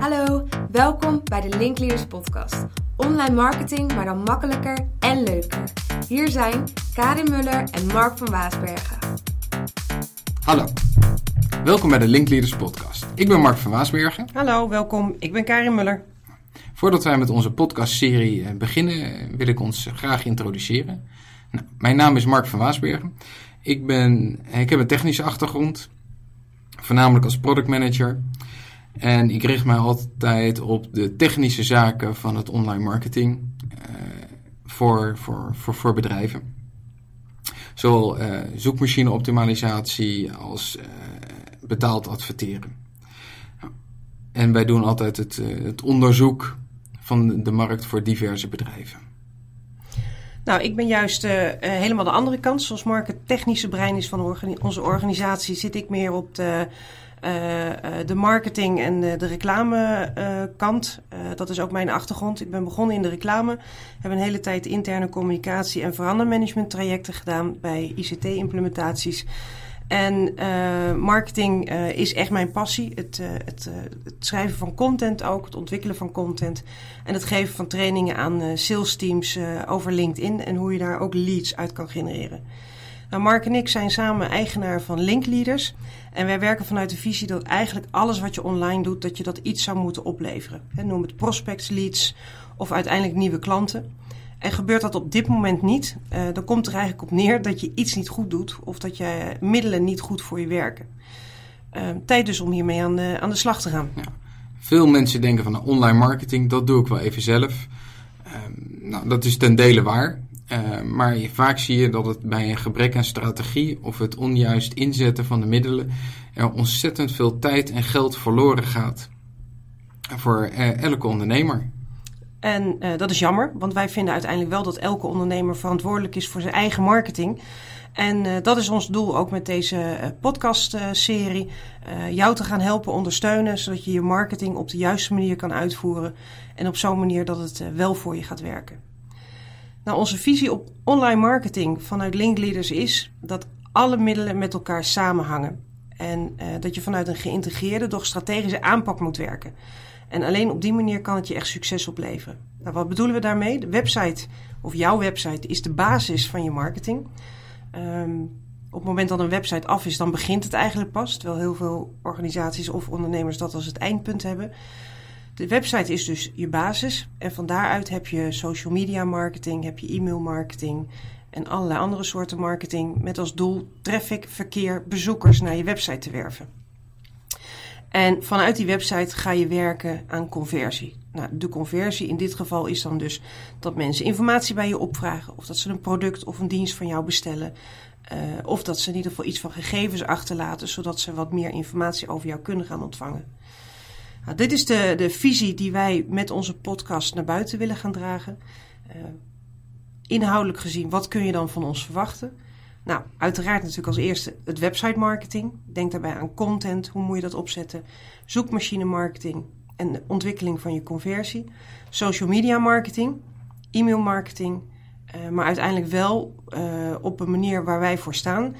Hallo, welkom bij de Linkleaders podcast. Online marketing, maar dan makkelijker en leuker. Hier zijn Karin Muller en Mark van Waasbergen. Hallo, welkom bij de Linkleaders podcast. Ik ben Mark van Waasbergen. Hallo, welkom. Ik ben Karin Muller. Voordat wij met onze podcastserie eh, beginnen, wil ik ons graag introduceren. Nou, mijn naam is Mark van Waasbergen. Ik, ben, ik heb een technische achtergrond, voornamelijk als product manager. En ik richt mij altijd op de technische zaken van het online marketing uh, voor, voor, voor, voor bedrijven. Zowel uh, zoekmachine optimalisatie als uh, betaald adverteren. En wij doen altijd het, het onderzoek van de markt voor diverse bedrijven. Nou, ik ben juist helemaal de andere kant. Zoals Mark het technische brein is van onze organisatie, zit ik meer op de, de marketing en de, de reclamekant. dat is ook mijn achtergrond. Ik ben begonnen in de reclame. Heb een hele tijd interne communicatie en verandermanagement trajecten gedaan bij ICT-implementaties. En marketing is echt mijn passie. Het, het, het, schrijven van content ook, het ontwikkelen van content. En het geven van trainingen aan sales teams over LinkedIn en hoe je daar ook leads uit kan genereren. Nou, Mark en ik zijn samen eigenaar van Linkleaders. En wij werken vanuit de visie dat eigenlijk alles wat je online doet, dat je dat iets zou moeten opleveren. Noem het prospects, leads of uiteindelijk nieuwe klanten. En gebeurt dat op dit moment niet, uh, dan komt er eigenlijk op neer dat je iets niet goed doet of dat je middelen niet goed voor je werken. Uh, tijd dus om hiermee aan de, aan de slag te gaan. Ja. Veel mensen denken van nou, online marketing, dat doe ik wel even zelf. Uh, nou, dat is ten dele waar. Maar vaak zie je dat het bij een gebrek aan strategie of het onjuist inzetten van de middelen er ontzettend veel tijd en geld verloren gaat voor elke ondernemer. En uh, dat is jammer, want wij vinden uiteindelijk wel dat elke ondernemer verantwoordelijk is voor zijn eigen marketing. En dat is ons doel ook met deze uh, podcastserie. jou te gaan helpen ondersteunen, zodat je je marketing op de juiste manier kan uitvoeren. En op zo'n manier dat het wel voor je gaat werken. Nou, onze visie op online marketing vanuit Linkleaders is dat alle middelen met elkaar samenhangen. En dat je vanuit een geïntegreerde, doch strategische aanpak moet werken. En alleen op die manier kan het je echt succes opleveren. Nou, wat bedoelen we daarmee? De website, of jouw website, is de basis van je marketing. Um, op het moment dat een website af is, dan begint het eigenlijk pas. Terwijl heel veel organisaties of ondernemers dat als het eindpunt hebben. De website is dus je basis. En van daaruit heb je social media marketing, heb je e-mail marketing en allerlei andere soorten marketing. Met als doel traffic, verkeer, bezoekers naar je website te werven. En vanuit die website ga je werken aan conversie. Nou, de conversie in dit geval is dan dus dat mensen informatie bij je opvragen. Of dat ze een product of een dienst van jou bestellen. Uh, of dat ze in ieder geval iets van gegevens achterlaten, zodat ze wat meer informatie over jou kunnen gaan ontvangen. Nou, dit is de, de visie die wij met onze podcast naar buiten willen gaan dragen. Uh, inhoudelijk gezien, wat kun je dan van ons verwachten? Nou, uiteraard natuurlijk als eerste het website marketing. Denk daarbij aan content, hoe moet je dat opzetten? Zoekmachine marketing en de ontwikkeling van je conversie. Social media marketing, e-mail marketing. Uh, maar uiteindelijk wel uh, op een manier waar wij voor staan.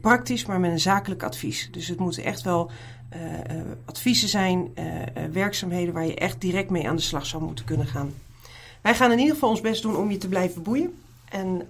Praktisch, maar met een zakelijk advies. Dus het moeten echt wel adviezen zijn, werkzaamheden waar je echt direct mee aan de slag zou moeten kunnen gaan. Wij gaan in ieder geval ons best doen om je te blijven boeien. En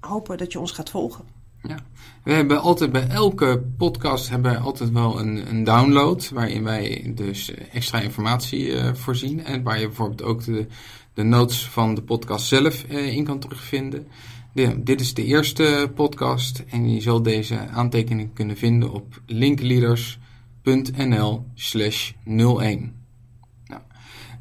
hopen dat je ons gaat volgen. Ja. We hebben altijd bij elke podcast hebben wij altijd wel een, een download waarin wij dus extra informatie voorzien en waar je bijvoorbeeld ook de, de notes van de podcast zelf in kan terugvinden. De, dit is de eerste podcast en je zal deze aantekening kunnen vinden op linkleaders.nl slash 01.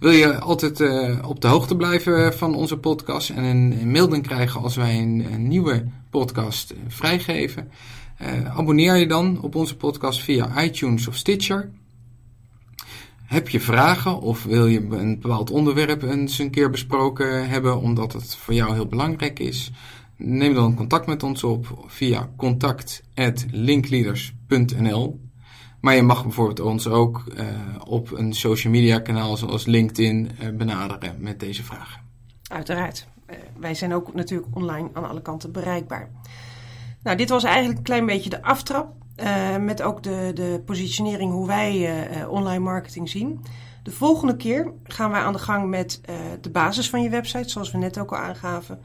Wil je altijd uh, op de hoogte blijven van onze podcast en een, melding krijgen als wij een, nieuwe podcast uh, vrijgeven? Abonneer je dan op onze podcast via iTunes of Stitcher. Heb je vragen of wil je een bepaald onderwerp eens een keer besproken hebben omdat het voor jou heel belangrijk is? Neem dan contact met ons op via contact@linkleaders.nl. Maar je mag bijvoorbeeld ons ook uh, op een social media kanaal zoals LinkedIn uh, benaderen met deze vragen. Uiteraard. Uh, wij zijn ook natuurlijk online aan alle kanten bereikbaar. Nou, dit was eigenlijk een klein beetje de aftrap. Met ook de, de positionering hoe wij online marketing zien. De volgende keer gaan wij aan de gang met de basis van je website, zoals we net ook al aangaven.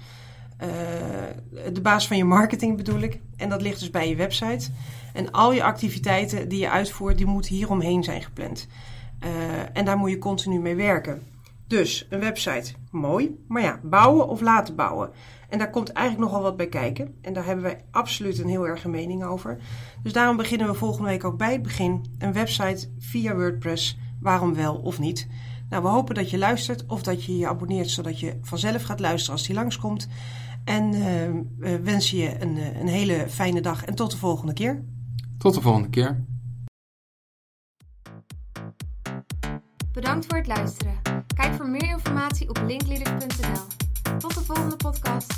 De basis van je marketing bedoel ik. En dat ligt dus bij je website. En al je activiteiten die je uitvoert, die moeten hieromheen zijn gepland. en daar moet je continu mee werken. Dus een website, mooi. Maar ja, bouwen of laten bouwen. En daar komt eigenlijk nogal wat bij kijken. En daar hebben wij absoluut een heel erg een mening over. Dus daarom beginnen we volgende week ook bij het begin. Een website via WordPress. Waarom wel of niet? Nou, we hopen dat je luistert of dat je je abonneert zodat je vanzelf gaat luisteren als die langskomt. En uh, we wensen je een, eh, een hele fijne dag en tot de volgende keer. Tot de volgende keer. Bedankt voor het luisteren. Kijk voor meer informatie op linkleaders.nl. Tot de volgende podcast.